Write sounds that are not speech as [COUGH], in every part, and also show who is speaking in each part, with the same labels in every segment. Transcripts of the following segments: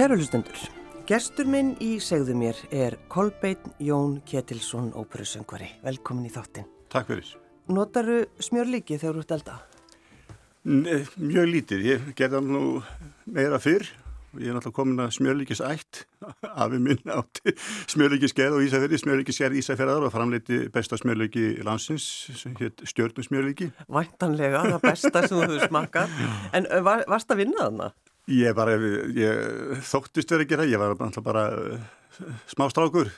Speaker 1: Kæru hlustendur, gestur minn í segðu mér er Kolbeinn Jón Ketilsson, óperusöngvari. Velkomin í þáttinn.
Speaker 2: Takk fyrir.
Speaker 1: Notaru smjörlíki þegar þú ert elda?
Speaker 2: Nei, mjög lítið. Ég gerði hann nú meira fyrr. Ég er náttúrulega komin að smjörlíkis ætt. [LAUGHS] Afi minn átti smjörlíkisgerð og Ísafjörði, smjörlíkisgerð Ísafjörðar og framleiti besta smjörlíki landsins, stjórnum smjörlíki.
Speaker 1: Væntanlega, það besta sem þú hefur smakað. En var, varst að vinna þarna?
Speaker 2: Ég, bara, ég þóttist verið að gera, ég var alltaf bara smástrákur,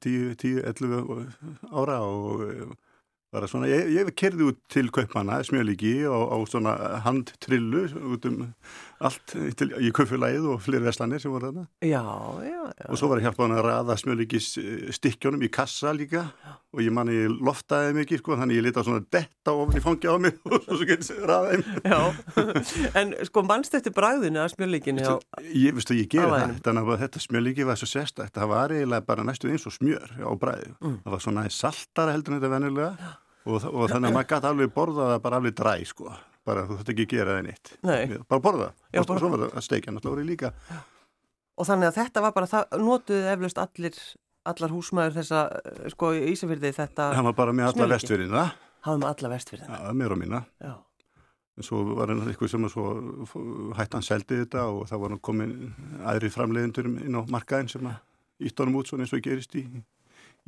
Speaker 2: 10-11 ára og Svona, ég, ég kerði út til Kaupmanna, smjölíki og á svona handtrillu út um allt til, í kaupfélagið og fleiri veslanir sem voru þarna.
Speaker 1: Já, já, já.
Speaker 2: Og svo var ég hjálpað hann að raða smjölíkis stikkjónum í kassa líka og ég manni loftaði mikið sko þannig ég leta svona detta ofn í fangi á mig [LAUGHS] og svo getið raðaði mig.
Speaker 1: Já, [LAUGHS] en sko mannst eftir bræðinu að smjölíkinu á
Speaker 2: Ég vistu ég gera það, þannig að þetta smjölíki var svo sérstækt, það var eiginlega bara næstu eins og smjör á bræði. Mm. Það var svona saltara heldur en þetta venjulega og, og þannig að maður gæti alveg borða það bara alveg dræ sko, bara þú þurft ekki að gera það neitt
Speaker 1: Nei.
Speaker 2: bara borða
Speaker 1: Já,
Speaker 2: og svo var það að steikja náttúrulega líka
Speaker 1: Og þannig að þetta var bara, það notuðu eflaust allir, allar húsmaður þessa, eh, sko, í Ísafyrði þetta
Speaker 2: hann var bara með alla
Speaker 1: Smjörlíki.
Speaker 2: vestfyrina
Speaker 1: hafðum alla vestfyrðina.
Speaker 2: ja, mér og mína
Speaker 1: Já.
Speaker 2: en svo var hann eitthvað sem að svo hættan seldi þetta og það var hann komin aðri framleiðendur inn á markaðin sem að ítt honum út svona eins og gerist í,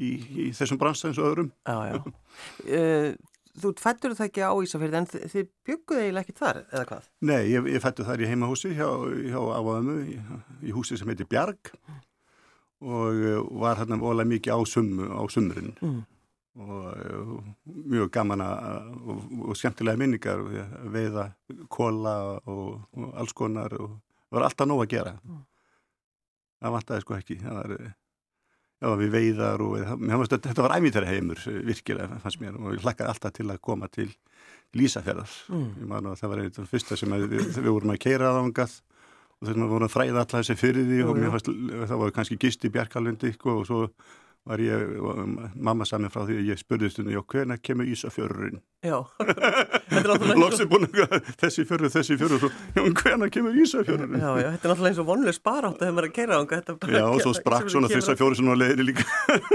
Speaker 2: í, í þessum bransa eins og öðrum
Speaker 1: Já, já. [LAUGHS] Þú fættur það ekki á Ísafyrði en þið, þið bygguðu eiginlega ekki þar, eða hvað?
Speaker 2: Nei, ég, ég fættu þar í heimahúsi hjá, hjá áaðumu í, í húsi sem heitir Bjarg og eh, var hérna ólega mikið á, summu, á sumrin
Speaker 1: Mm.
Speaker 2: og uh, mjög gaman að og, og skemmtilega minningar og veiða kóla og, og alls konar og það var alltaf nóg að gera
Speaker 1: Mm.
Speaker 2: það vantaði sko ekki það var, eh, já, við veiðar og mér fannst að þetta var æmítæra heimur virkilega fannst mér. Og ég hlakkaði alltaf til að koma til Lísafjörðar
Speaker 1: Mm.
Speaker 2: það var eitthvað fyrsta sem að við, við vorum að keira að ángað og þess að við vorum að fræða alltaf þessi fyrir því og fannst, það var kannski gist í Bjarkalundi sko, og svo var ég, mamma sami frá því að ég spurði stundum, já, hvenær kemur Ísafjörðurinn?
Speaker 1: Já, [LAUGHS] er
Speaker 2: Loksir búin að þessi fjörður, þessi fjörður, hvenær kemur Ísafjörðurinn?
Speaker 1: Já, já, þetta er náttúrulega eins og vonlega sparátt að þegar maður er að keira þetta bara
Speaker 2: Já, og svo [LAUGHS] sprakk svona þess að fjóru svona leiðri líka.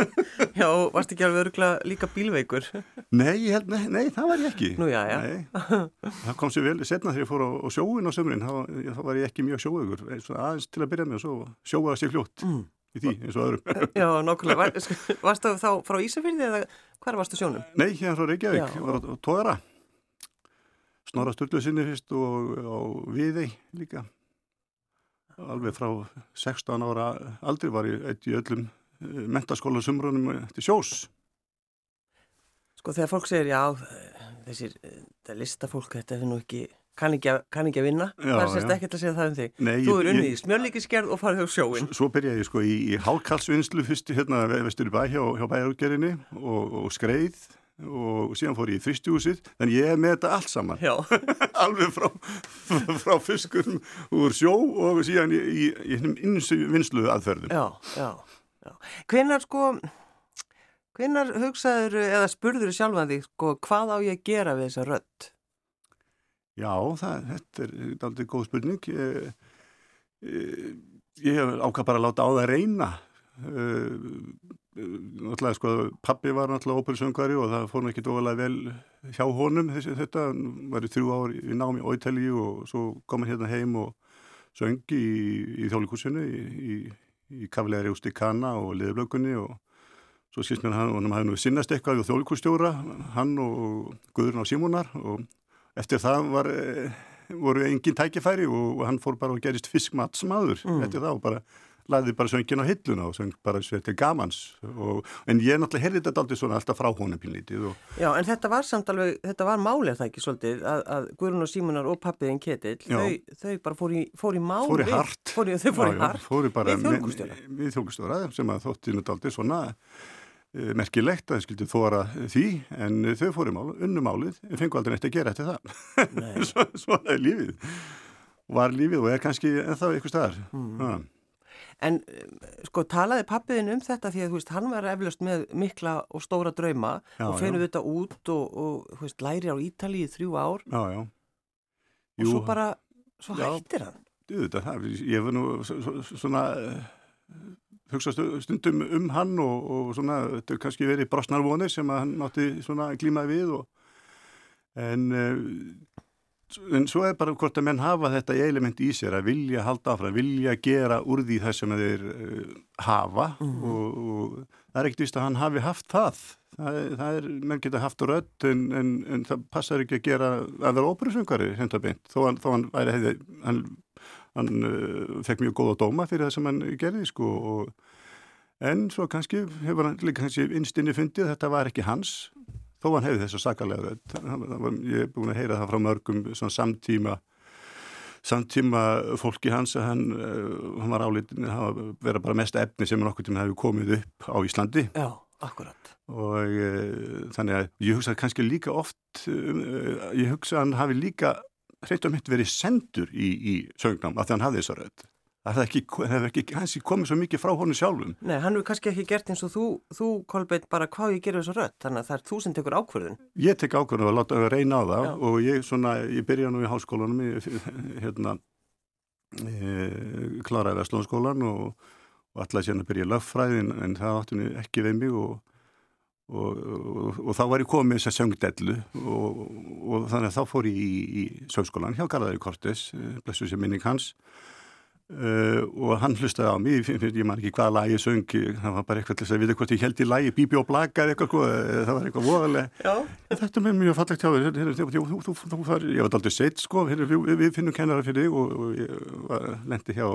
Speaker 2: [LAUGHS]
Speaker 1: Já, varst ekki alveg örgulega líka bílveikur
Speaker 2: Nei, ég held, nei, nei, það var ég ekki.
Speaker 1: Nú, já, já.
Speaker 2: Nei, það kom sér vel setna þegar ég fór á, á sjóin á sömurinn, þá var ég ekki mjög sjóaugur, aðeins til að byrja með og svo sjóaði sér fljótt
Speaker 1: mm.
Speaker 2: Í því eins og öðrum. [LAUGHS]
Speaker 1: Já, nákvæmlega, Var, sko, varstu þá frá Ísafyrði eða hvar varstu á sjónum?
Speaker 2: Nei, hérna frá Reykjavík, var á, tóðara. Snorra Sturlu sinni fyrst og á Viðey líka. Alveg frá 16 ára aldrei var ég eitt í öllum mentaskóla sumrunum til sjós.
Speaker 1: Sko þegar fólk segir, já, þessir, þetta listafólk, þetta er nú ekki, kann ekki að, kann ekki að vinna,
Speaker 2: Já,
Speaker 1: það er sérst ekkert að segja það um þig.
Speaker 2: Nei,
Speaker 1: Þú er unnið í smjörlíkisgerð og farið á sjóin.
Speaker 2: Svo byrjaði ég sko í, í hálkalsvinnslu fyrst hérna vestur í bæ hjá, hjá bæjarútgerinni og, og skreið og síðan fór ég í fristjúsið, þannig ég er með þetta allt saman.
Speaker 1: Já, [LAUGHS]
Speaker 2: alveg frá, frá fiskurum úr sjó og síðan í, vinslu aðferðum.
Speaker 1: já, já, já. Hvenar sko, hvenar hugsaður eða spurður sjálfan þig, sko, hvað á ég að gera við þessa rödd?
Speaker 2: Já, það, þetta er aldrei góð spurning. Ég, ég, hef ákvað bara að láta á það reyna. Uh, náttúrulega sko, pappi var náttúrulega óperusöngvari og það fór nú ekki dóðalega vel hjá honum þessi, þetta, hann var í þrjú ár í námi í Ítalíu og svo kom hann hérna heim og söngi í, í þjólikúsinu í, í, í Kavleiri Rustikana og Liðblökunni og svo skilst mér hann og hann hafði nú sinnast eitthvað við þjólikússtjóra, hann og Guðurinn á Simónar og eftir það var, eh, voru engin tækifæri og hann fór bara og gerist fiskmatsmaður
Speaker 1: Mm.
Speaker 2: eftir það og bara laði bara söngin á hilluna og söng bara sér til gamans. Og, en ég náttúrulega heyrði þetta aldrei svona alltaf frá honum pínlítið og
Speaker 1: Já, en þetta var samt alveg, þetta var málið það ekki svolítið, að, að Guðrún og Símunar og pappiðin Ketill, þau, þau bara fór í, fór í mál
Speaker 2: fór í hart.
Speaker 1: fór í, þau fór
Speaker 2: Já,
Speaker 1: í
Speaker 2: já,
Speaker 1: hart
Speaker 2: fóru bara
Speaker 1: við þjóðkustjóra
Speaker 2: sem að þótti náttúrulega svona uh, merkilegt að þau skildi þóra því en þau fóru í mál, unnum málið en fengu aldrei neitt að gera eftir það. [LAUGHS] Svo, svona er lífið. Var lífið og er kannski ennþá eitthvað staðar. Mm.
Speaker 1: En um, sko talaði pappiðin um þetta því að þú veist, hann var eflaust með mikla og stóra drauma
Speaker 2: Já,
Speaker 1: og fennu þetta út og, og þú veist, læri á Ítalíu í þrjú ár.
Speaker 2: Já, já.
Speaker 1: Og svo bara, svo hættir hann.
Speaker 2: auðvitað, það, ég var nú svona hugsa stundum um hann og, og svona, þetta er kannski verið brosnarvonir sem hann nátti svona glímaði við og en en svo er bara hvort að menn hafa þetta element í sér að vilja halda áfram, vilja gera úr því það sem þeir uh, hafa mm. og, og það er ekkert vist að hann hafi haft það það það er menn geta haft rödd en, en, en það passar ekki að gera að vera óperusöngari þó, þó hann væri hefði hann, hann uh, fekk mjög góða dóma fyrir það sem hann gerði sko og, en svo kannski hefur hann líka kannski innstinni fundið þetta var ekki hans þó hann hefði þessu sakalega ég er búin að heyra það frá mörgum samtíma samtíma fólki hans að hann, uh, hann var álitin að vera bara mest efni sem hann okkur tíma hefði komið upp á Íslandi.
Speaker 1: Já, akkurat.
Speaker 2: Og uh, þannig að ég hugsa kannski líka oft uh, ég hugsa að hann hafi líka hreitt og mitt verið sendur í, í sögnám að hann hafði þessa rödd það hefði ekki, ekki hansi komið svo mikið frá honu sjálfum.
Speaker 1: Nei, hann hefur kannski ekki gert eins og þú, þú Kolbeitt, bara hvað ég gerur þessu rött, þannig að það er þú sem tekur ákverðin.
Speaker 2: Ég tek ákverðin og láta reyna á það Já. og ég svona, ég byrja nú í háskólanum í, hérna e, kláraði Vestlónskólan og, og alltaf sérna byrja löffræðin en það áttunni ekki við mig og Og, og, og þá var ég komið þess að söngdellu og, og þannig að þá fór ég í, í söngskólan hjá Garðari Kortes, eh, blessu sem minning hans. Uh, og hann hlustaði á mig ég, ég man ekki hvaða lag ég söng það var bara eitthvað til þess að veitum hvort ég held í lagi Bíbi og Blaka eða eitthvað, eh, það var eitthvað voðalega. Þetta er mjög fallegt hjá þér ég var aldrei seitt sko við, við finnum kennara fyrir þig og, ég var, lendi hjá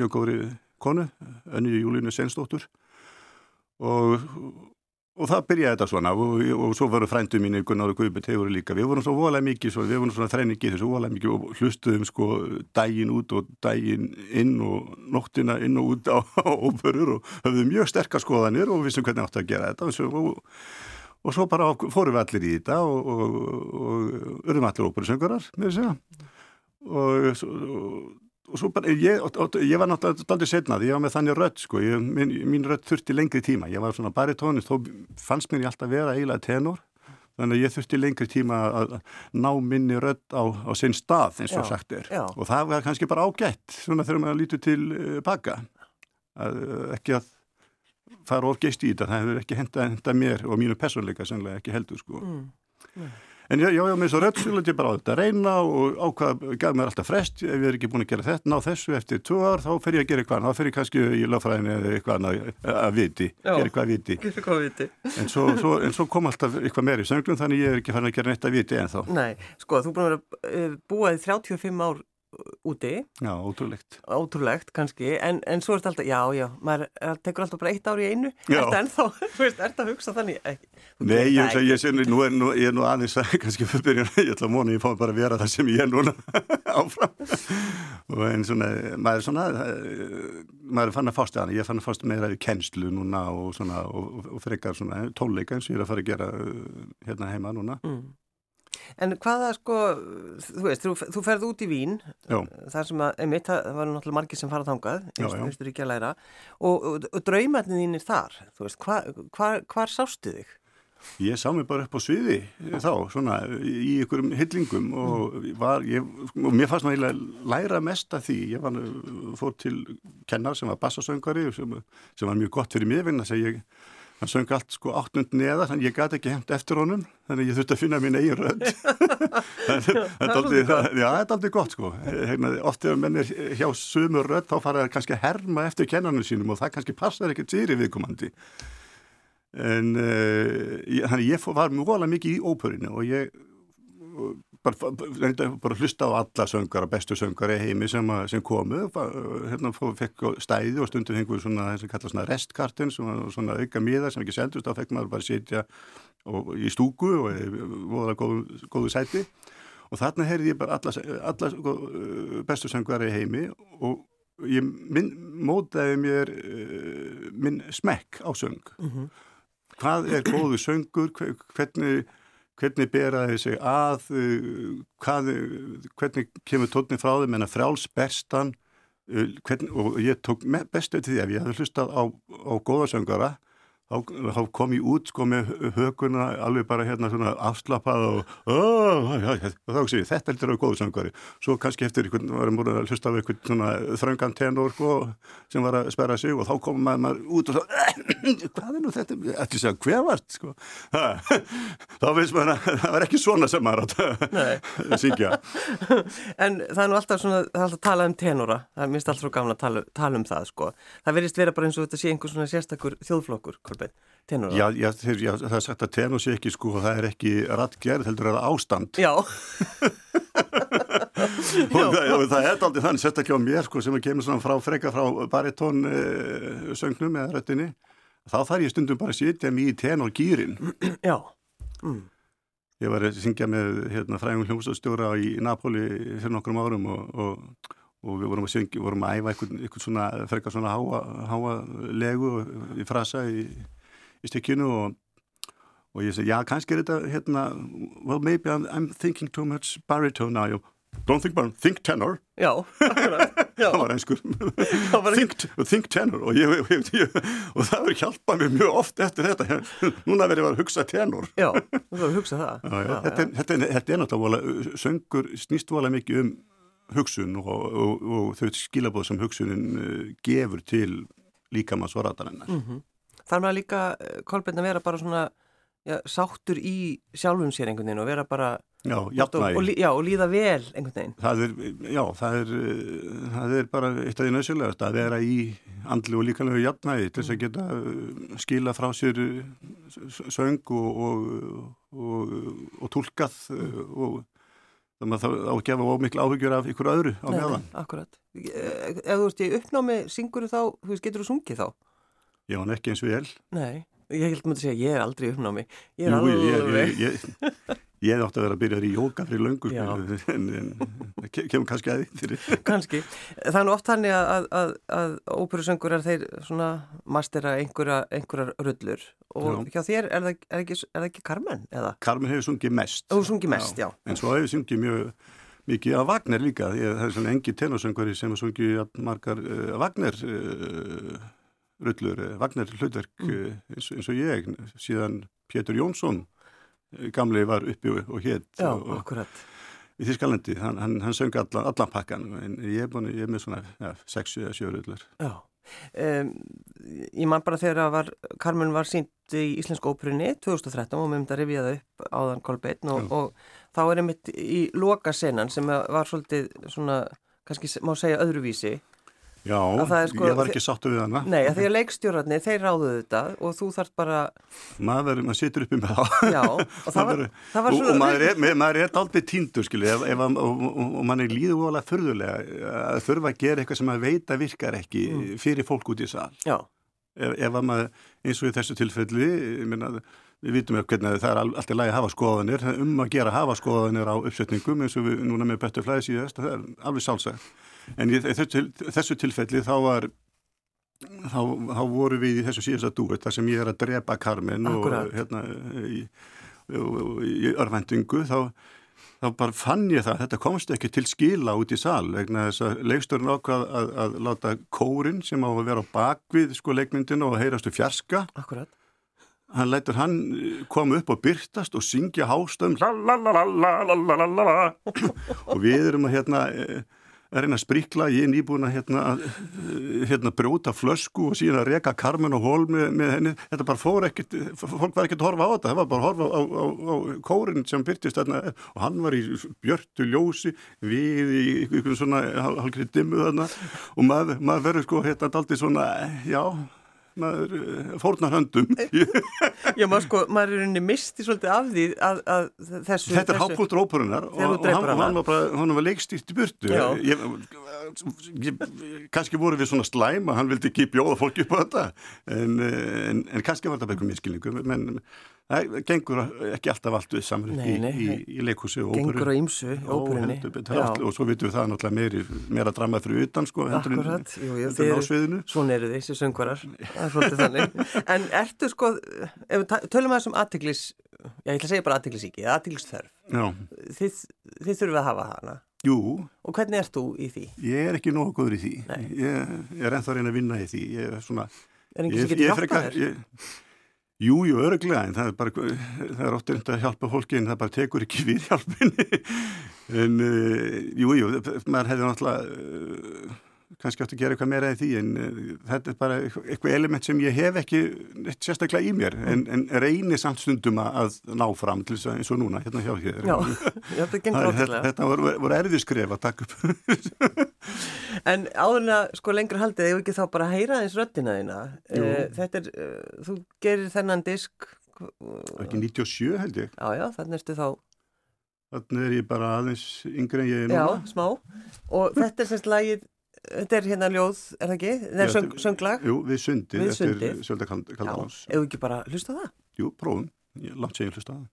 Speaker 2: mjög góðri konu, önni Júlínu Sensdóttur og Og það byrjaði þetta svona. Og, og svo varu frændu mín Gunnar og Guðbjörn, þeir voru líka, við vorum svo voðalega mikið, svo, við vorum svona þrenningi þessu voðalega mikið og hlustuðum sko daginn út og daginn inn og nóttina inn og út á [LAUGHS] óperur og höfðum mjög sterkar skoðanir og vissum hvernig átt að gera þetta. Og svo, og, og svo bara fórum við allir í þetta og, örðum allir óperusöngurar með þess að og og svo bara, ég, ég var náttúrulega aldrei setnað, ég var með þannig rödd sko, ég, mín, mín rödd þurfti lengri tíma, ég var svona baritónist, þó fannst mér ég alltaf vera eiginlega tenor, þannig að ég þurfti lengri tíma að ná minni rödd á, á sinn stað eins og já, sagt er já. og það var kannski bara ágætt svona þegar maður lítur til uh, baka, að, ekki að fara of geist í þetta, það hefur ekki henda, henda mér og mínu personleika sannlega ekki heldur sko. Mm. En já, já, með svo röddsulit ég bara á þetta að reyna og ákvað, gaf mér alltaf frest, ef ég er ekki búin að gera þetta, ná þessu eftir tvö ár, þá fer ég að gera eitthvað, þá fer ég kannski í lögfræðinu eða eitthvað annað að viti, já, gera eitthvað að viti.
Speaker 1: Gera eitthvað að viti.
Speaker 2: En svo, svo, en svo kom alltaf eitthvað meir í sönglum, þannig ég er ekki farin að gera neitt að viti en þá.
Speaker 1: Nei, sko, þú búin að vera uh, búið 35 ár úti.
Speaker 2: Já, ótrúlegt.
Speaker 1: Ótrúlegt kannski, en, en svo er þetta alltaf, já, já, maður tekur alltaf bara eitt ár í einu. Já. Er þetta ennþá, [LAUGHS] þú veist, er þetta að hugsa þannig? Ekki,
Speaker 2: Nei, ég, ég, ég sé, nú er, nú, ég er nú aðeins að [LAUGHS] kannski fyrirbyrja, ég ætla að móna, ég fá bara að vera það sem ég er núna [LAUGHS] áfram. Og en svona, maður er svona, maður er fann að fásta hana, ég fann að fásta meira í kennslu núna og svona, og, og, og frekar svona tónleika eins og ég er að fara að gera hérna heima núna. Mm.
Speaker 1: En hvaða sko, þú veist, þú, þú ferð út í Vín,
Speaker 2: já.
Speaker 1: þar sem að, einmitt, það var náttúrulega margir sem farað þangað, einstur ekki að læra, og, og, og draumarnir þín er þar, þú veist, hva, hva, hvar sástu þig?
Speaker 2: Ég sá mig bara upp á sviði þá, svona, í ykkurum hyllingum og, var, ég, og mér fannst maður að læra mest af því. Ég var, fór til kennar sem var bassasöngari sem, sem var mjög gott fyrir mig, vegna að ég hann söng allt sko áttund neða þannig ég gæti ekki hendt eftir honum þannig ég þurfti að finna mín eigin rönd [LAUGHS] það er aldrei gott. sko. Heina, oft ef menn er hjá sumur rönd þá fara það kannski að herma eftir kennanum sínum og það kannski passar ekkert sér í viðkomandi. En uh, ég, þannig ég var mjög mikið í óperinu og ég bara, bara hlusta á alla söngar og bestu söngar í heimi sem, sem komu hérna fekk stæði og stundum hengur svona þess að kalla svona restkartin svona, svona auka miðar sem ekki seldust þá fekk maður bara sitja og, í stúku og voða góðu, góðu sæti. Og þarna heyrði ég bara alla, alla sko, bestu söngar í heimi og ég minn, mótaði mér uh, minn smekk á söng. Mm -hmm. hvað er góðu söngur? Hvernig hvernig beraði sig að, uh, hvað, hvernig kemur tónni frá þeim? En að frjálsberstan uh, og ég tók bestu til því ef ég hefði hlustað á, á góðasöngara þá kom ég út sko með höguna alveg bara hérna svona afslappað og, og, og þá sé ég þetta heldur að vera góðu sangari svo kannski eftir einhvern varum búin að hlusta af einhvern svona þröngan tenor sko, sem var að sperra sig og þá kom maður, maður út og svo [CLEARS THROAT] hvað er nú þetta, ætti að segja hver vart sko? [LAUGHS] Þá veist maður að það var ekki svona sem maður að [LAUGHS] syngja.
Speaker 1: En það er nú alltaf svona, það er alltaf að tala um tenora það er minnst alltaf gafna að tala, tala um það sko. Það verðist vera bara eins og þetta sé einhvers svona sérstakur þjóðflokkur Kolbeinn, tenora?
Speaker 2: Já, já, já, það er sagt að tenor sé ekki sko og það er ekki rattgerð, heldur að það er ástand.
Speaker 1: Já. [LAUGHS]
Speaker 2: og, það, og það er aldrei þannig, sérstaklega á mér sko sem að kemur svona frá freka frá baritón eh, eða röttinni, þá þarf ég stundum bara að sitja mig í tenor gýrin. [CLEARS THROAT]
Speaker 1: Já. Mm.
Speaker 2: Ég var að syngja með hérna, fræðum hljómsastjóra í Napoli fyrir nokkrum árum og, og og við vorum að syngja, vorum að æfa eitthvað, eitthvað svona, frekar svona háa, háa legu í frasa í, í stykkinu og, og ég segi, já, kannski er þetta hérna, well, maybe I'm, I'm thinking too much baritone now. Don't think baritone, think tenor.
Speaker 1: Já, akkurat. [LAUGHS]
Speaker 2: Það var einskur [LAUGHS] think, think tenor. Og, ég, ég, ég, og það verður hjálpað mér mjög oft eftir þetta. [LAUGHS] Núna ég að hugsa tenor.
Speaker 1: Já, þú verður að hugsa það.
Speaker 2: Já, já, já, Þetta, þetta, þetta er náttúrulega söngur snýst volað mikið um hugsun og, og, og þau skilabóð sem hugsunin uh, gefur til líkamanns og ratarinnar. Mm -hmm.
Speaker 1: Þar með að líka eh, Kolbjörn að vera bara svona já, sáttur í sjálfum sér einhvern veginn og vera bara
Speaker 2: já.
Speaker 1: Og, já, og líða vel einhvern veginn.
Speaker 2: Það er, já, það er, það er bara eitt af því nöðsjölegast að vera í andlu og líkanlegu jafnægi til þess að geta uh, skila frá sér söng og, og tólkað og þannig að það á að gefa ómiklu áhugjur af ykkur öðru á meðan.
Speaker 1: Akkurat. Ef þú ert í uppnámi, syngur þú þá, þú getur þú sungið þá?
Speaker 2: Já, en ekki eins og ég held.
Speaker 1: Nei, ég held maður að segja, ég er aldrei uppnámi. Ég
Speaker 2: er Jú, alveg... Ég, ég, Ég hef átt að vera að byrja í jóka fyrir löngu sko, en, en kemur kannski að því [LAUGHS]
Speaker 1: Kannski. Það er nú oft hann að, að, að óperusöngur er þeir svona mastera einhverja, einhverjar rullur og já. hjá þér er það, er ekki, er það ekki Carmen? Eða?
Speaker 2: Carmen hefur sungið mest.
Speaker 1: Þú sungið mest, já. já.
Speaker 2: En svo hefur sungið mjög mikið af Wagner líka. Ég, það er svona engi tenorsöngari sem har sungið margar uh, Wagner uh, rullur, uh, Wagner hlutverk mm. eins, eins og ég, síðan Pétur Jónsson gamli var uppi og hétt
Speaker 1: Já, og, akkurat.
Speaker 2: í Þískalandi, hann, hann, hann söng allan, allan pakkan en ég er, búin, ég er með svona 6-7 rullar
Speaker 1: Já, um, ég man bara þegar var, Carmen var sínt í Íslensku óprunni 2013 og við myndum að rifja það upp áðan Kolbeinn og, og þá er einmitt í loka senan sem var svolítið svona, kannski má segja öðruvísi
Speaker 2: Já, sko, ég var ekki sattu við hana.
Speaker 1: Nei, því að leikstjórarnir, þeir ráðuðu þetta og þú þarf bara...
Speaker 2: Maður, maður situr uppi með það.
Speaker 1: Já, og [LAUGHS] það var, það
Speaker 2: var svona... Og, og maður er, maður er aldrei tíndur, skilju, ef, ef, og, og, og mann er líðu volað förðulega að þurfa að gera eitthvað sem maður veit að virkar ekki mm. fyrir fólk út í sal.
Speaker 1: Já.
Speaker 2: Ef, ef maður, eins og í þessu tilfelli, ég minna, við vitum ekki hvernig það er alltaf lægi að hafa skoðanir, um að gera að hafa skoðanir á uppsetningum eins og við núna með betur flæði síðast, það er alveg sálsagt en í þessu, tilfelli þá var þá, þá voru við í þessu síðasta dúet þar sem ég er að drepa Carmen
Speaker 1: Akkurat.
Speaker 2: og hérna í, í örvendingu þá þá bara fann ég það, þetta komst ekki til skila út í sal, vegna þess að leikstörn ákvað að, að láta kórin sem á að vera á bakvið sko leikmyndinu og heyrastu fjarska
Speaker 1: Akkurat.
Speaker 2: hann lætur hann koma upp og byrtast og syngja hástöðum [LAUGHS] og við erum að hérna að reyna að sprikla, ég er nýbúin að hérna, hérna brjóta flösku og síðan að reka karmen og hól með, með henni, þetta bara fór ekkert fólk var ekkert að horfa á þetta, það var bara að horfa á, á, á kórin sem byrtist þarna. Og hann var í björtu ljósi við í einhvern svona halkri dimmu þarna. Og maður, maður verður sko hérna aldrei svona, já maður eh, fórnar höndum.
Speaker 1: Já, maður sko, maður er unni misti svolítið af því að, að þessu
Speaker 2: Þetta er hápúltur óperunar og, og hann, hann var bara, hann var leikstýrt í burtu. Ég, ég, kannski voru við svona slæma, hann vildi ekki bjóða fólki upp á þetta en, en, en kannski var þetta bara eitthvað miskilningu menn það gengur ekki alltaf allt við saman í, í, í leikhúsi og
Speaker 1: óperu. Gengur á ímsu, óperunni.
Speaker 2: Og svo vitum við það náttúrulega meiri, meira drama fyrir utan sko,
Speaker 1: jú, jú, þið, svona eru þessi söngvarar. [LAUGHS] Það er svolítið þannig. En ertu sko, ef við tölum að þessum aðtiklis, já ég ætla að segja bara aðtiklisíki aðtiklisþörf þið, þið þurfum að hafa hana.
Speaker 2: Jú.
Speaker 1: Og hvernig ert þú í því?
Speaker 2: Ég er ekki góður í því. Ég, ég er ennþá reyna að vinna í því. Ég er svona...
Speaker 1: Er einhvers að geta hjálpað þér?
Speaker 2: Jú, jú, öruglega, en það er bara, það er ótt einnig að hjálpa fólki en það bara tekur ekki við hjálpunni. [LAUGHS] en, uh, jú, jú, maður hefði náttúrulega kannski átt að gera eitthvað meira en því, en uh, þetta er bara eitthvað element sem ég hef ekki sérstaklega í mér, en, en reynir samt stundum að ná fram til þess að eins og núna, hérna hjá hér.
Speaker 1: Já, þetta gengur
Speaker 2: áttalega. Þetta voru, voru erfið skref að taka upp. [LAUGHS]
Speaker 1: en áðurna, sko, lengur haldið, vil ekki þá bara heyra eins röttina þína. Uh, þetta er, uh, þú gerir þennan disk...
Speaker 2: Ekki 97 held ég.
Speaker 1: Já, já, þannig erstu þá...
Speaker 2: Þannig er ég bara aðeins yngre en ég er núna.
Speaker 1: Já, smá. Og þetta er semst lagið Þetta er hérna ljóð, er það ekki? Er söng, sönglag?
Speaker 2: Jú, við sundið, við sundið. eftir Sjölda Kaldalás.
Speaker 1: Já, eða ekki bara hlusta það?
Speaker 2: Jú, prófum. Ég látt segja hlusta það.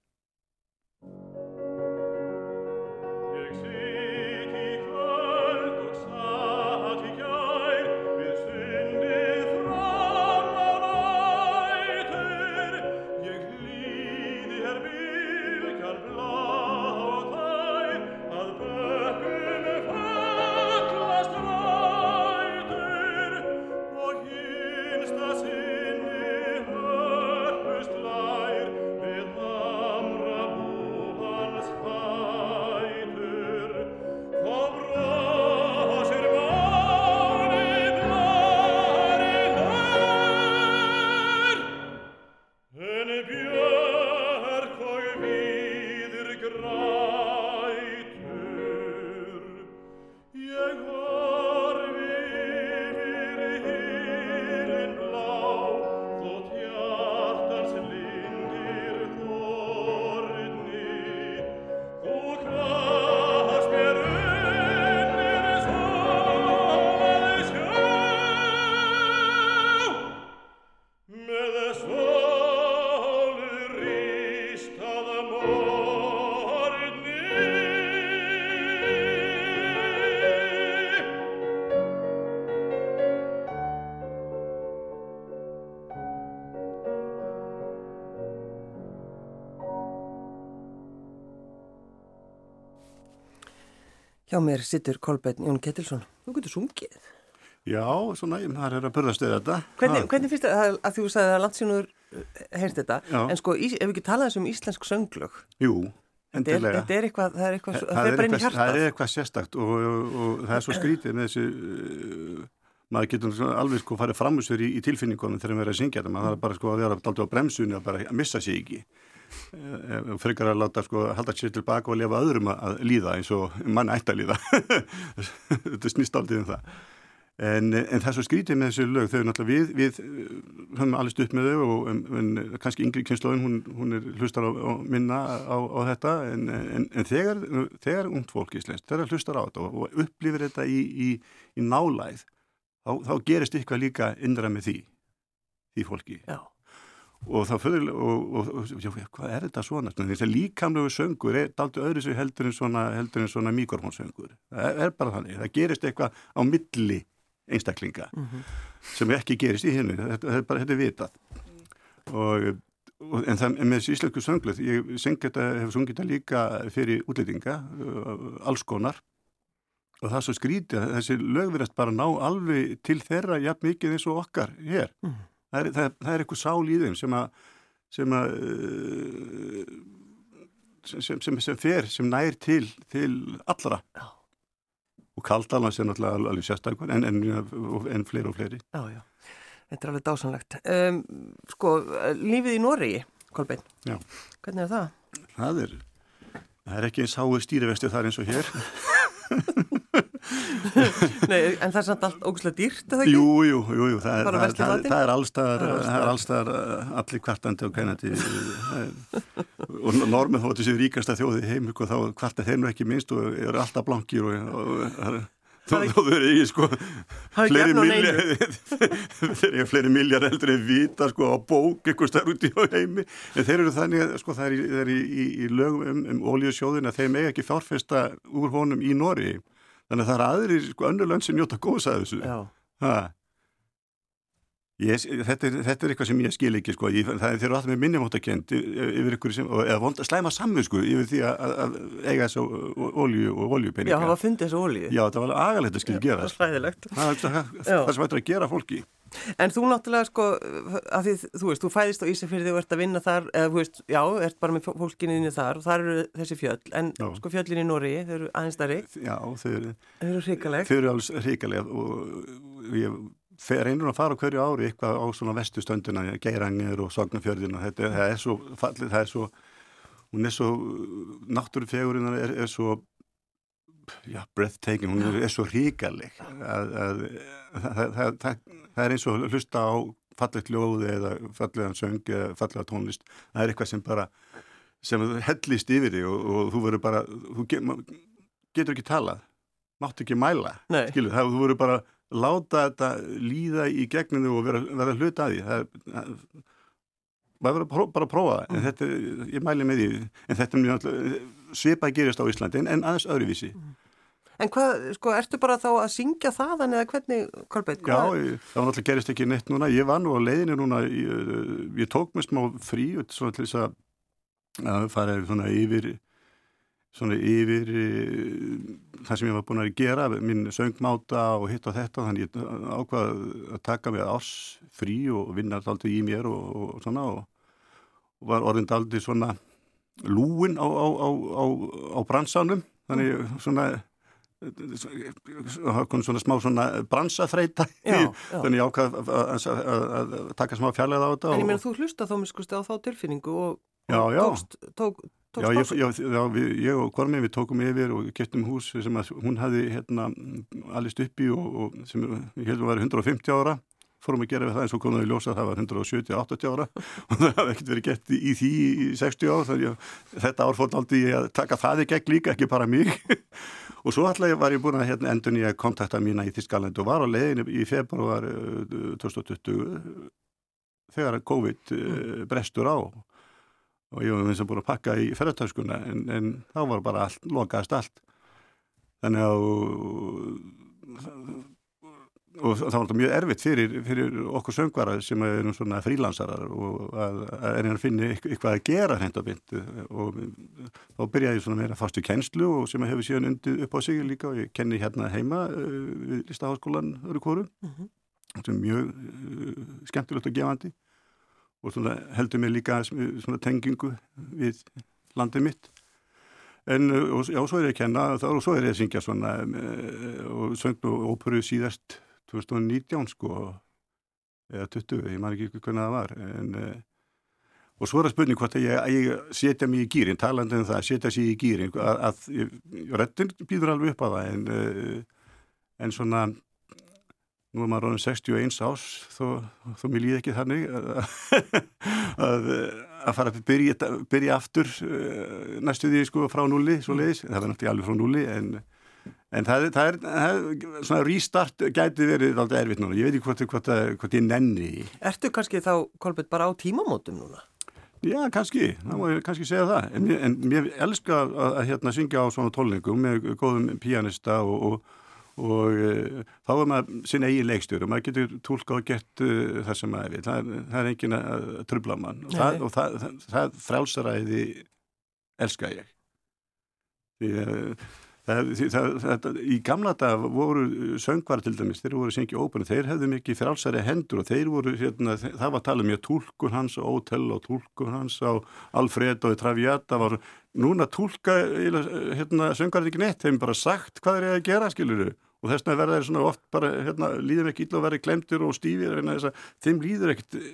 Speaker 1: Mér sittur Kolbeinn Jón Kettilsson. Þú getur sungið.
Speaker 2: Já, svona, það er að börðast eða þetta.
Speaker 1: Hvernig, hvernig finnst þetta, að þú sagði að landsínur eh, heyrst þetta, Já. en sko, ef við ekki talaðum um íslensk sönglög.
Speaker 2: Jú,
Speaker 1: endilega. Þetta er eitthvað, það er eitthvað, það, það er bara inn í hjartað.
Speaker 2: Það er eitthvað sérstakt og, og, og það er svo skrítið með þessi, uh, maður getur alveg sko farið fram úr sér í, í tilfinningunum þegar maður er að syngja þetta, maður þarf bara sko að vera alltaf á bremsunni og bara að missa sig ekki. Eh, frekar að láta sko halda sér tilbaka og lefa öðrum að líða eins og mann ætti að líða. [LAUGHS] Þetta snýst aldrei um það. En, en það svo skrítið með þessu lög. Þau náttúrulega við, við eh, höfum allir stutt með þau og en, en, kannski yngri kynnslóðin hún, hún er hlustar á, á minna á, á þetta. En þegar, þegar ungt fólk íslenskt, þegar hlustar á þetta og, og upplifir þetta í, í, í nálæð þá, þá gerist eitthvað líka innra með því því fólki.
Speaker 1: Já
Speaker 2: og þá fyrir og, og, og hvað er þetta svona? Þess að líkamlegu söngur er daltu öðru sem heldur en svona, svona mikrofónsöngur það er bara þannig, það gerist eitthvað á milli einstaklinga mm -hmm. sem ekki gerist í hennu þetta, þetta er bara, þetta er vitað. Og, en það með þessi íslensku sönglu ég hef sungið þetta líka fyrir útlýtinga alls konar. Og það er svo skrítið þessi lög verðast bara ná alveg til þeirra jafn mikið eins og okkar hér mm -hmm það er, það, það er eitthvað sál í þeim sem að sem að uh, sem, sem, sem fer, sem nær til til allra
Speaker 1: já.
Speaker 2: og kaldalans er náttúrulega alveg sérstaklega en, en, en fleiri og fleiri
Speaker 1: Já, já, þetta er alveg dásanlegt um, Sko, lífið í Nóri Kolbein,
Speaker 2: já.
Speaker 1: hvernig er það?
Speaker 2: Það er, það er ekki eins háið stýrivestið þar eins og hér [LAUGHS]
Speaker 1: Nei, en það er samt allt ógustlega dýrt, eða ekki?
Speaker 2: Jú, jú, jú, jú. það, það, það, það er allstaðar allstaðar uh, allir kvartandi og kænandi og normið þóttu sér ríkasta þjóði heim og þá kvarta þeir nú ekki minnst og eru alltaf blankir og, og Þó þau eru í sko fleiri milljar [LAUGHS] þeir eru fleiri milljar heldur en vita sko á bók eitthvað starf út í heimi en þeir eru þannig sko það er í, er í, í, lögum um, um ólíusjóðin að þeim eiga ekki fjárfesta úr honum í Nóri þannig að það er aðri sko önnur lönd sem njóta góðs að þessu.
Speaker 1: Já
Speaker 2: Ég, þetta, er, þetta er eitthvað sem ég skil ekki sko, ég, það er þeirra alltaf með minnumáttakend yfir ykkur sem, eða vond, slæma sammu sko yfir því að, að eiga þessu olju og oljupeninga.
Speaker 1: Já, það var fundið þessu olju.
Speaker 2: Já, það var agalegt að skilja gera.
Speaker 1: Það var slæðilegt.
Speaker 2: Það er það sem ættir að gera fólki.
Speaker 1: En þú náttúrulega sko, því þú veist, þú fæðist á Ísafjörði og ert að vinna þar, eða þú veist, já, ert bara með fólkinni þar og þar eru þessi fjöll, en já. sko fjöllin í Nóri, þau eru aðeins starri.
Speaker 2: Já, þau eru,
Speaker 1: þau eru hrikaleg.
Speaker 2: Þau eru alveg hrikaleg og ég reynur að fara hverju ári eitthvað á svona vestustönduna, geirangir og sognafjörðina, þetta er, það er svo fallið, það er svo, hún er svo, náttúrufegurinn er, er svo, já, breathtaking, hún er svo ríkaleg að, að það, það, er eins og hlusta á fallegt ljóði eða fallegan söng eða fallega tónlist, það er eitthvað sem bara, sem hellist yfir þig og, og þú verður bara, þú getur ekki talað, máttu ekki mæla, skilu, það, þú verður bara láta þetta líða í gegninu og vera, vera hluta að því það er bara að prófa það, en mm. þetta, ég mæli með því en þetta er mjög svipað gerist á Íslandi en aðeins öðruvísi mm.
Speaker 1: En hvað, sko, ertu bara þá að syngja það eða hvernig, Kolbeit?
Speaker 2: Já, það náttúrulega gerist ekki neitt núna ég var nú á leiðinu núna ég, ég tók mér smá frí svona til þess að, fara svona yfir svona yfir uh, það sem ég var búin að gera, minn söngmáta og hitt og þetta, þannig ég ákvaði að taka mig árs frí og vinna alltaf í mér og, og svona og, og var orðind aldrei svona lúin á, á, á, á bransanum, þannig svona svona smá svona bransafreita þannig ég ákvaði að taka smá fjarlæða á þetta
Speaker 1: En ég meina þú hlusta þá miskusti á þá tilfinningu og,
Speaker 2: já,
Speaker 1: og
Speaker 2: já.
Speaker 1: tókst, tók
Speaker 2: Já, ég, já, já við, ég og Kormi við tókum yfir og gettum hús sem hún hafi hérna allist uppi og, og sem ég held að var 150 ára. Fórum að gera við það eins og konuði ljósa það var 170-80 ára. [LAUGHS] Og það hafði ekkert verið gett í því í 60 ár þannig að þetta ár fór aldrei að taka það í gegn líka, ekki bara mig. [LAUGHS] Og svo alltaf var ég búin að hérna, endur nýja kontakta mína í Þískaland og var á leiðinu í februar 2020 þegar COVID mm. brestur á og ég var eins og búin að pakka í ferðartöskuna en, en þá var bara allt, lokaðist allt. Þannig að og það var alltaf mjög erfitt fyrir, fyrir okkur söngvara sem er svona frílansarar og að, að er að finna eitthvað að gera hreint á bynd og þá byrjaði ég svona meira fastu kennslu og sem hefur síðan undið upp á sig líka. Og ég kenni hérna heima uh, við Listaháskólan öru kóru mm -hmm. sem er mjög uh, skemmtilegt og gefandi og heldur mig líka tengingu við landið mitt. En og, já, svo er ég að kenna þar og svo er ég að syngja svona eh, og söng og óperu síðast 2019 sko eða 20, ég man ekki hvernig það var en eh, og svo er það spurning hvort að ég, ég setja mig í gýrin talandi um það, setja sér í gýrin að, að rettin býður alveg upp á það en, eh, en svona nú er maður ráðin 61 ás þó, þó mér líði ekki þannig að, [LAUGHS] að fara að byrja, byrja aftur uh, næstu því sko frá nulli svo leiðis, það er náttúrulega alveg frá nulli en, en það, það, er, það er svona restart gæti verið alltaf erfitt núna, ég veit ekki hvort, hvort, hvort ég nenni
Speaker 1: Ertu kannski þá, Kolbjörn, bara á tímamótum núna?
Speaker 2: Já, kannski, það má ég kannski segja það. En, en mér elska að, að hérna syngja á svona tólningum með góðum pianista og, og og uh, þá er maður sinna eigin leikstjóru og maður getur tólka og gett uh, það sem maður vil, það, það er engin að trubla mann. Og, það, og það, það frálsaræði elska ég. Því uh, það, í gamla dag voru söngvar til dæmis, þeir voru syngið ópenni, þeir hefðu mikið frálsæri hendur og þeir voru, hérna, það var að tala um ég tólkun hans á Ótell og tólkun hans á Alfred og Traviata var núna tólka hérna, söngvar ekki neitt, þeim bara sagt hvað er að gera, skiluru og þess vegna verða þeir svona oft bara, hérna, líður ekki illa að vera klemtur og stífir þeim líður ekkit eh,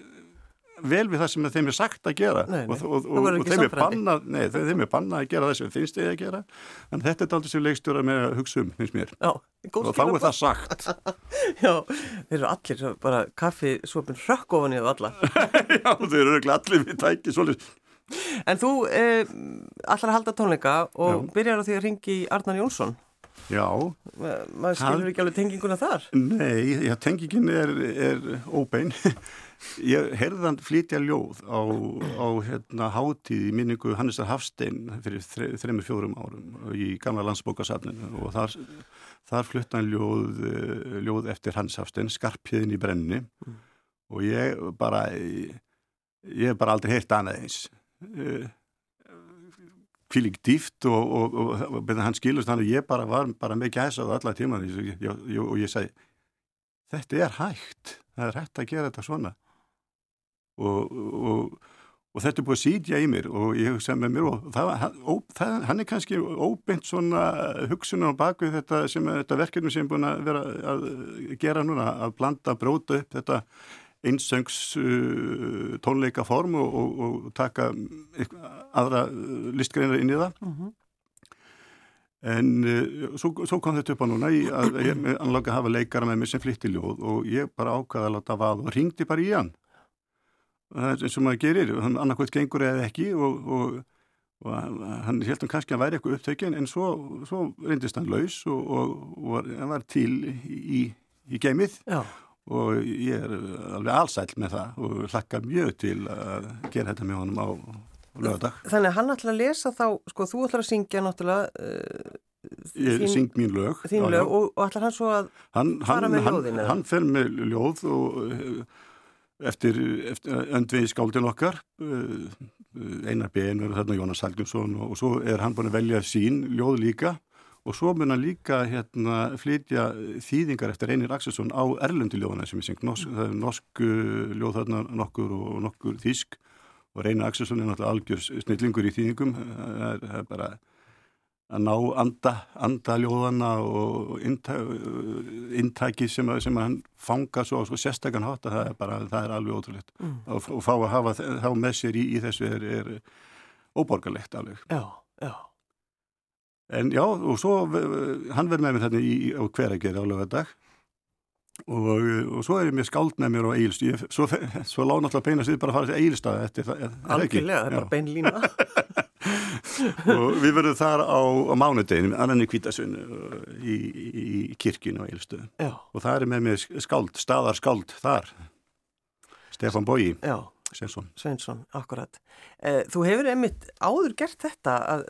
Speaker 2: vel við það sem þeim er sagt að gera.
Speaker 1: Nei, nei,
Speaker 2: og, og, og, og þeim, er bannað, nei, þeim er bannað að gera það sem finnst þið að gera. En þetta er aldrei sem leikstjóra með að hugsa um finnst mér.
Speaker 1: Já,
Speaker 2: og þá er það sagt. [LAUGHS]
Speaker 1: Já, þeir eru allir bara kaffi svopin rökk ofan í það alla. [LAUGHS]
Speaker 2: Já, þeir eru allir við tæki svolítið.
Speaker 1: En þú eh, allar að halda tónleika og Já. byrjar á því að ringi Arnar Jónsson.
Speaker 2: Já.
Speaker 1: Maður skilur ekki alveg tenginguna þar?
Speaker 2: Nei, tengingin er, er óbein. [LAUGHS] Ég herði hann flytja ljóð á, á hérna, hátíð í minningu Hannesar Hafstein fyrir þreymur fjórum árum í gamla landsbókasafninu og þar, þar flutta hann ljóð, ljóð eftir Hannes Hafstein, Skarpjöðin í brenni mm. og ég bara ég hef bara aldrei heyrt annað eins. Kvíling dýft og, og, og, og hann skilust hann og ég bara var bara með gæsað allar tíman og ég segi þetta er hægt. Það er hægt að gera þetta svona og og þetta er búið að sítja í mér og ég hugsa með mér og það, ó, það, hann er kannski óbeint svona hugsunar á bakvið þetta, þetta verkefni sem er búin að vera að gera núna að blanda, bróta upp þetta einsöngs uh, tónleika form og, og, og taka aðra listgreinar inn í það uh mhm. -huh. en uh, svo, svo kom þetta upp á núna í að ég anlaka að hafa leikara með mér sem flytti ljóð og ég bara ákvaði að láta vað og ringdi bara í hann eins og maður gerir hann annarkvæmt gengur eða ekki og, og, og hann held hann kannski að væri eitthvað upptökjun en svo, svo reyndist hann laus og, og hann var til í, í geimið Já. og ég er alveg allsæl með það og hlakka mjög til að gera þetta með honum á lögadag
Speaker 1: Þannig að hann ætla að lesa þá, sko þú ætla að syngja náttúrulega uh,
Speaker 2: Ég þín, syng mín lög,
Speaker 1: já, lög já. og ætla hann svo að
Speaker 2: hann, fara hann, með ljóðin Hann, hann fer með ljóð og eftir, eftir öndvið skáldin okkar uh, Einar Ben verður þarna Jónas Salgjónsson og, og svo er hann búin að velja sín ljóð líka. Og svo mun hann líka hérna flytja þýðingar eftir Einir Axelsson á Erlendu ljóðana sem er syngt norsk, það er norsk uh, ljóð þarna nokkur og nokkur þísk og Einir Axelsson er náttúrulega algjör snillingur í þýðingum. Það er bara að ná anda, andaljóðana og intæki sem, sem hann fanga svo, svo sérstakann hátt að það er bara, það er alveg ótrúleitt mm. og, og fá að hafa þá með sér í, í þessu er, er óborgarlegt alveg.
Speaker 1: Já, já.
Speaker 2: En já, og svo hann verður með mér þarna í, á hveragerði á lögadag og, og svo er ég með skáld með mér á Eilstíð, svo, [LAUGHS] svo lág náttúrulega beina sér bara að fara til Eilstað eftir það.
Speaker 1: Algjörlega, það er bara beinlína. [LAUGHS]
Speaker 2: og við verðum þar á, á mánudeginu annan í Kvítasunni í, í, í kirkinu á Eilstöðu og það er með mig skáld, staðar skáld þar Stefan Bói Sveinsson.
Speaker 1: Sveinsson, akkurat. Eh, Þú hefur einmitt áður gert þetta að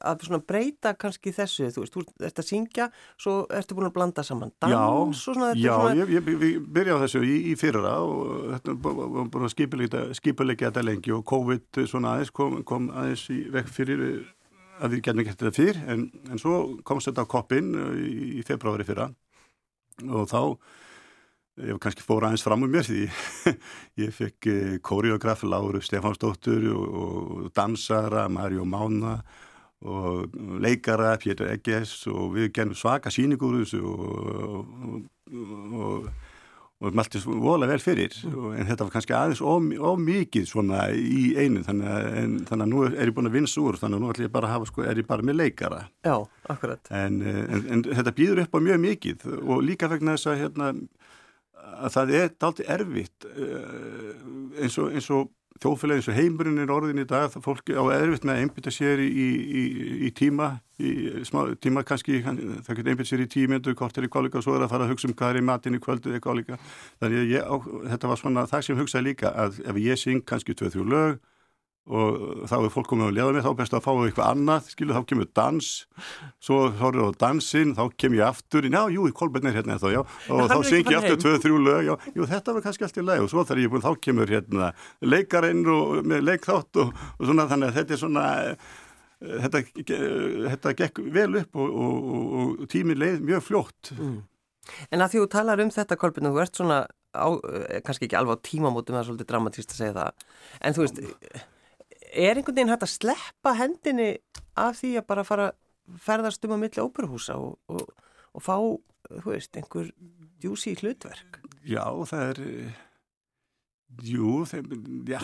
Speaker 1: að breyta kannski þessu þú veist, þú ert að syngja svo ertu búin að blanda saman dans
Speaker 2: já,
Speaker 1: svona
Speaker 2: Já, svona... ég, ég, ég byrjaði þessu í, í fyrra og búin að skipulegja þetta lengi og COVID svona aðeins kom, kom aðeins í vekk fyrir að við getum gert þetta fyrr en, en svo komst þetta á koppin í, í februari fyrra. Og þá ég var kannski fóra aðeins fram um mér því [LAUGHS] ég fekk eh, koreograf Láru Stefánsdóttur og, og dansara Marjó Mána og leikara, Pétur Egges og við genum svaka síningur og, og, og, og meldi vola vel fyrir. En þetta var kannski aðeins ómikið svona í einu þannig að, en, þannig að nú er ég búin að vinsa úr þannig að nú ætlum ég bara að hafa sko, er ég bara með leikara.
Speaker 1: Já, akkurat.
Speaker 2: En, en, en þetta býður upp á mjög mikið og líka vegna þess að hérna að það er dalti erfitt eh, eins og eins og þjóðfélagi eins og heimurinn er orðin í dag það fólki á erfitt með að einbytta sér í, í, í tíma í smá tíma kannski, það getur einbytta sér í tímyndu hvort er í kvalika og svo er að fara að hugsa um hvað er í matin í kvöldu eða kvalika þannig að ég, á, þetta var svona það sem hugsaði líka að ef ég syng kannski 2-3 lög og þá er fólk komið að leða mig, þá er best að fá eitthvað annað, skilu, þá kemur dans svo horfður á dansinn, þá kem ég aftur, já, jú, Kolbjörn er hérna þá, já, og þá syngi ég aftur tvö, þrjú lög já, jú, þetta var kannski allt í leg og svo þar ég búin, þá kemur hérna leikarinn og með leikþátt og, og svona, þannig að þetta er svona þetta, þetta gekk vel upp og, og, og tímin leið mjög fljótt mm.
Speaker 1: En að því þú talar um þetta, Kolbjörn, þú ert svona á, kannski ekki alveg á tímamótum, það er svolítið dramatíst að segja það, en þú veist er einhvern veginn hægt að sleppa hendinni af því að bara fara ferðast um á milli óperuhúsa og, og, og fá, þú veist, einhver djúsi hlutverk?
Speaker 2: Já, það er jú, þeim, já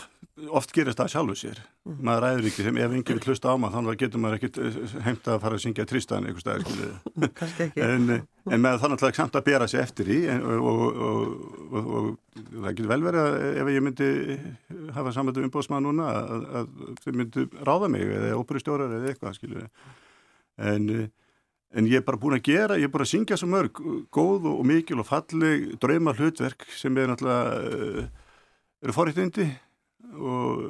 Speaker 2: oft gerist það sjálfu sér. Mm. maður ræður ekki sem ef enginn vil hlusta á maður þannig að getur maður ekkert eh, heimt að fara að syngja tristan eitthvað stæðir [LAUGHS] en, en með þannig að samt að bera sér eftir í en, og, og, og, og það getur vel verið að ef ég myndi hafa samvættu umbóðsmann núna að, að þau myndi ráða mig eða óperustjórar eða eitthvað en, en ég er bara búin að gera ég er bara að syngja svo mörg góð og mikil og falleg drauma hlutverk sem er náttúrulega eh, eru forrættindi og,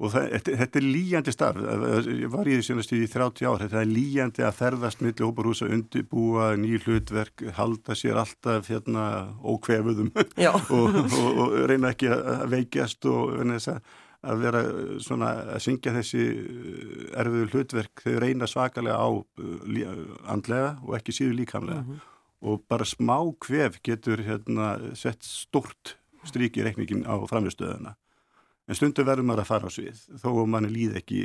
Speaker 2: og það, þetta, þetta er líjandi starf. Ég var í því senast í 30 ár. Þetta er líjandi að ferðast millir hóparhúsa undibúa, ný hlutverk halda sér alltaf hérna ókvefuðum [LAUGHS] og, og, og reyna ekki að veikjast og þess að að vera svona að syngja þessi erfiðu hlutverk þau reyna svakalega á andlega og ekki síður líkamlega. Mm -hmm. og bara smá kvef getur hérna sett stort strík í reikningin á framstöðuna en stundum verður maður að fara á svið þó að manni líð ekki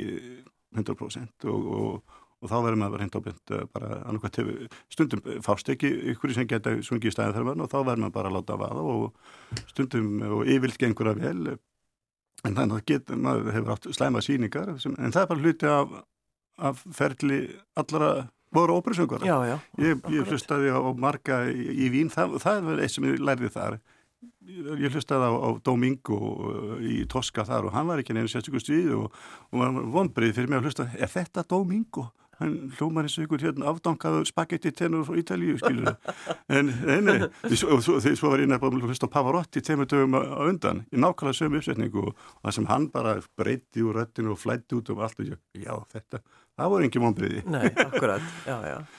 Speaker 2: 100% og, og, og þá verður maður ábyrnt eh, bara annarkvæmt stundum fást ekki ykkur sem geta svungið í stæðan og þá verður maður bara að láta vaða og stundum og yfirlt gengur að vel en þannig að geta, maður hefur átt slæma síningar sem, en það er bara hluti af, af ferli allara voru óperisöngur ég, ég hlustaði á marga í, í Vín það, það er eitt sem ég lærði þar ég hlustaði á, á Domingo uh, í Tosca þar og hann var ekki neina sérstökur stvíð og, og var vonbreið fyrir mig að hlusta. Er þetta Domingo? hann hljómar eins og ykkur hérna afdankaður spagetti tennur frá Ítalíu, skilur [LAUGHS] en nei, og svo, var ég nefnilega að hlusta á Pavarotti temmur dögum á undan í nákvæmlega sömu uppsetningu og það sem hann bara breyti úr röttinu og flætti út og allt og já, þetta, það voru ekki vonbreiði
Speaker 1: Nei, akkurat, já, já. [LAUGHS]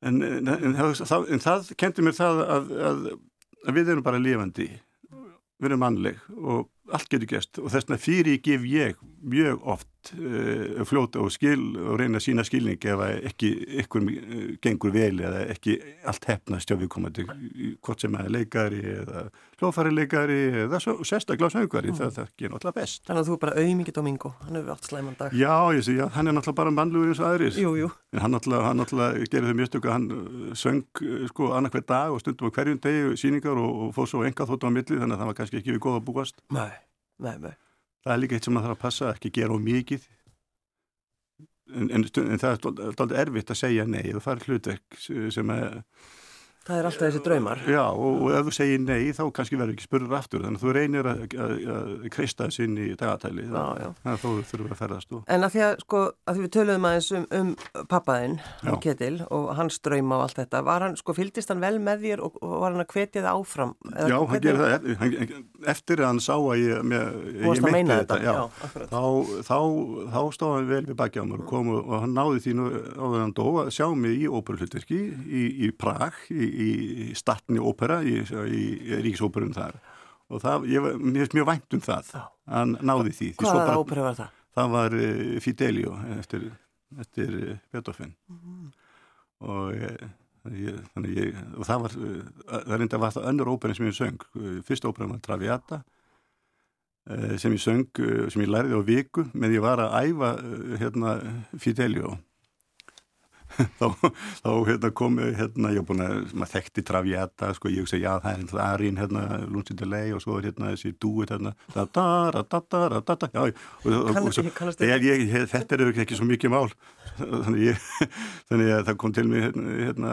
Speaker 2: En, en, en, það, en það kendi mér það að, að við erum bara lifandi. Við erum mannleg og allt getur gæst og þess vegna fyrir gef ég mjög oft fljóta og skil og reyna að sína skilning ef ekki ykkur uh, gengur vel eða ekki allt hefnast hjá viðkomandi hvort sem er leikari eða hlófari leikari eða sérstaklega söngari, mm. það, það ger náttúrulega best
Speaker 1: Þannig að þú er bara auðmikið Domingo, hann hefur allt slæman dag
Speaker 2: Já, ég sé, já, hann er náttúrulega bara mannlugur eins og aðris
Speaker 1: jú, jú.
Speaker 2: en hann náttúrulega, hann náttúrulega gerir þau mjög stöku hann uh, söng sko annarkveð dag og stundum á hverjum degi síningar og, og fóð svo enga þóttu á milli þannig að það var kannski ekki við góða búast
Speaker 1: Nei Nei, nei.
Speaker 2: Það er líka eitt sem maður þarf að passa, ekki gera á mikið. En, en, en það er alltaf erfitt að segja nei, það fara hlutverk sem er
Speaker 1: Það er alltaf þessi draumar.
Speaker 2: Já, og, og ef þú segir nei, þá kannski verður ekki spurður aftur, þannig að þú reynir að, að, að kreista þess inn í dagatæli, þannig að þú þurfur að ferðast. Og...
Speaker 1: En að því að, sko, að því við töluðum aðeins um, um pappaðinn, Ketil, og hans drauma og allt þetta, var hann, sko, fyldist hann vel með þér og, og var hann að hvetja það áfram?
Speaker 2: Já, hann gerir það, eftir, hann, eftir að hann sá að ég, með,
Speaker 1: ég meinti þetta, já, já
Speaker 2: þá, þá, þá stóð hann vel við bakja á mér og kom og hann náði því í Statni ópera í, í, Ríksóperun þar. Og það, ég finnst mjög vænt um það hann náði því.
Speaker 1: Hvaða ópera var það?
Speaker 2: Það var uh, Fidelio eftir, eftir uh, Beethoven. Mm. og ég, ég, ég, og það var uh, það reynda var það önnur óperin sem ég söng. Fyrst óperin var Traviata sem ég söng sem ég lærði á viku með ég var að æfa hérna Fidelio þá, þá hérna, komu hérna, ég hef búin að maður þekkti Traviata, sko, ég hugsa, já, það er hérna Arín, hérna, Lúnsindelei og svo er hérna þessi dúit, hérna da-da-da-da-da-da já, þetta er ekki svo mikið mál þannig ég þannig að það kom til mig hérna, hérna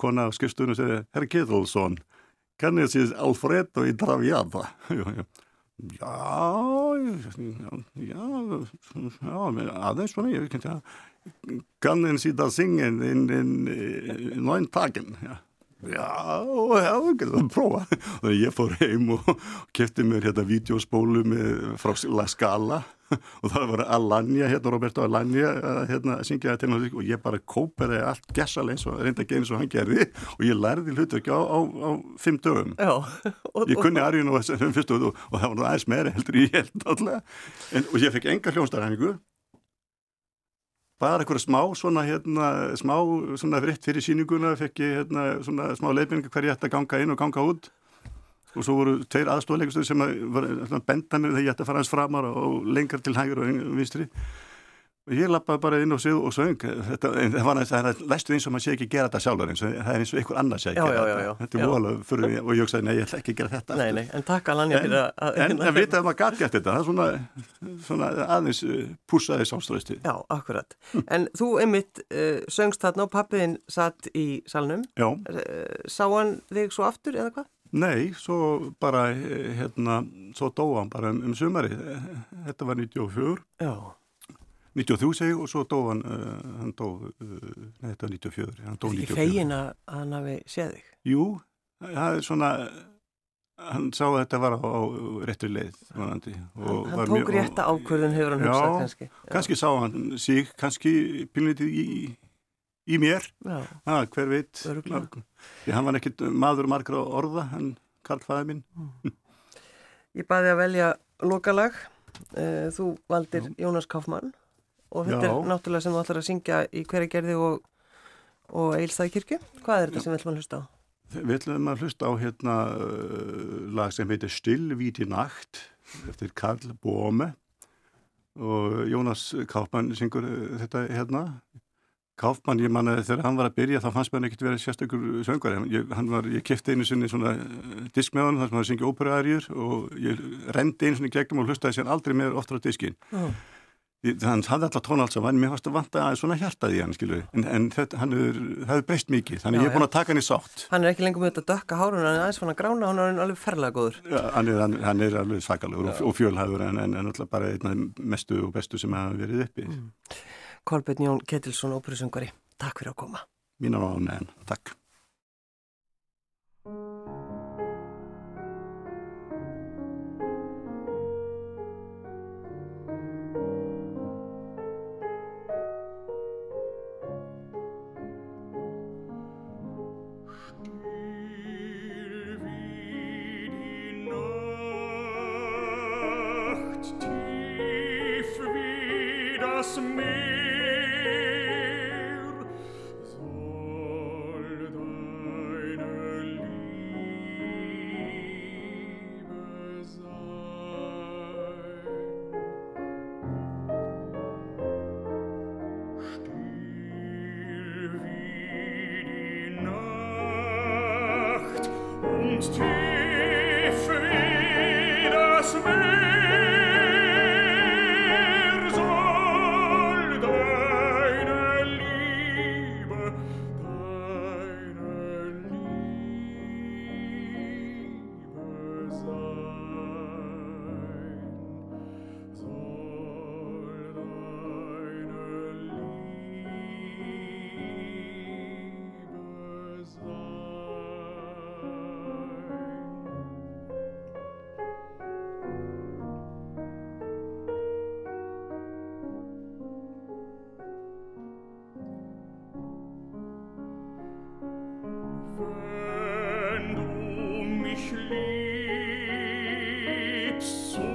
Speaker 2: kona á skipstunum og segði, herr Ketilsson kann ég séð Alfredo í Traviata já, já Já, já, já, já, aðeins svona, ég veit ekki að kan en sitta singen in, in, in neun tagen ja. Já, já, við getum að prófa. Þannig ég fór heim og kefti mér hérna videospólu með frá La Scala og það var Alanya, hérna Roberto Alanya hérna að syngja þetta til hann og ég bara kópaði allt gessalega eins og reynda ekki eins og hann gerði og ég lærði hlutvöki á, á, á fimm dögum.
Speaker 1: Já.
Speaker 2: Og, [LAUGHS] ég kunni Arjun og og, og það var nú aðeins meira heldur ég held alltaf og ég fekk enga hljónstarhæningu bara eitthvað smá svona hérna, smá svona vritt fyrir síninguna fekk ég hérna svona smá leifningu hverju ég ætti að ganga inn og ganga út. Og svo voru tveir aðstofleikustur sem að var, benda mér þegar ég ætti að fara hans framar og lengar til hægur og vinstri ég lappaði bara inn og sög og söng. Þetta, en það var næst, læstu eins og maður sé ekki gera þetta sjálfur eins og það er eins og einhver annars sé ekki gera þetta. þetta er volað fyrir mig og ég sagði nei, ég ætla ekki að gera þetta
Speaker 1: Nei, nei, en takk alveg fyrir
Speaker 2: að En, en vita að maður gæti gert þetta, það er svona, svona aðeins uh, púsaði sáströsti
Speaker 1: Já, akkurat, en þú einmitt uh, söngst þarna og pappiðinn satt í salnum.
Speaker 2: Já.
Speaker 1: Uh, Sá hann þig svo aftur eða hvað?
Speaker 2: Nei, svo bara hérna, svo dóa hann bara um, um sumari þetta var 94
Speaker 1: Já
Speaker 2: 93 segi og svo dó hann, uh, hann dó, uh, nei þetta var 94, hann dó 94.
Speaker 1: Það er ekki fegin að hann hafi séð þig?
Speaker 2: Jú, það er svona, hann sá að þetta var á, á réttu leið vonandi,
Speaker 1: hann, hann tók rétta ákvörðun hefur hann hugsað kannski
Speaker 2: já. kannski sá hann sig kannski pilnitið í, í mér ha, hver veit því hann var ekkit maður margra orða hann Karl fæði minn mm.
Speaker 1: Ég baði að velja lokalag eh, þú valdir já. Jónas Kaufmann og þetta er náttúrulega sem þú ætlar að syngja í hverja gerði og, og Eilstæðikirkju hvað er þetta sem við ætlum að hlusta á?
Speaker 2: Við ætlum að hlusta á hérna uh, lag sem heitir Stillvíti Nacht eftir Karl Bóme og Jónas Kaufmann syngur uh, þetta hérna. Kaufmann, ég manna þegar hann var að byrja þá fannst mér hann ekkert verið sérstökur söngar ég, var, ég kefti einu sinni svona uh, disk með hann þar sem hann syngi óperæðarjur og ég rendi einu sinni gegnum og hlustaði sér aldrei meður oftar á diskin oh hann hafði alltaf tónald sem var mér fannst að vanta að svona hjartaði hann skilur en, en þetta, hann hefur breyst mikið þannig já, ég er búin að taka hann í sátt.
Speaker 1: Hann er ekki lengur með þetta dökka hárun hann er aðeins fann að grána hann er alveg ferlega góður.
Speaker 2: Já, hann, er, hann, hann er alveg svakalegur og, og fjölhæður en, en alltaf bara einn mestu og bestu sem hafa verið uppi. Mm.
Speaker 1: Kolbjörn Jón Ketilsson, óperusungari Takk fyrir að koma.
Speaker 2: Mín á án, takk
Speaker 3: us me. So.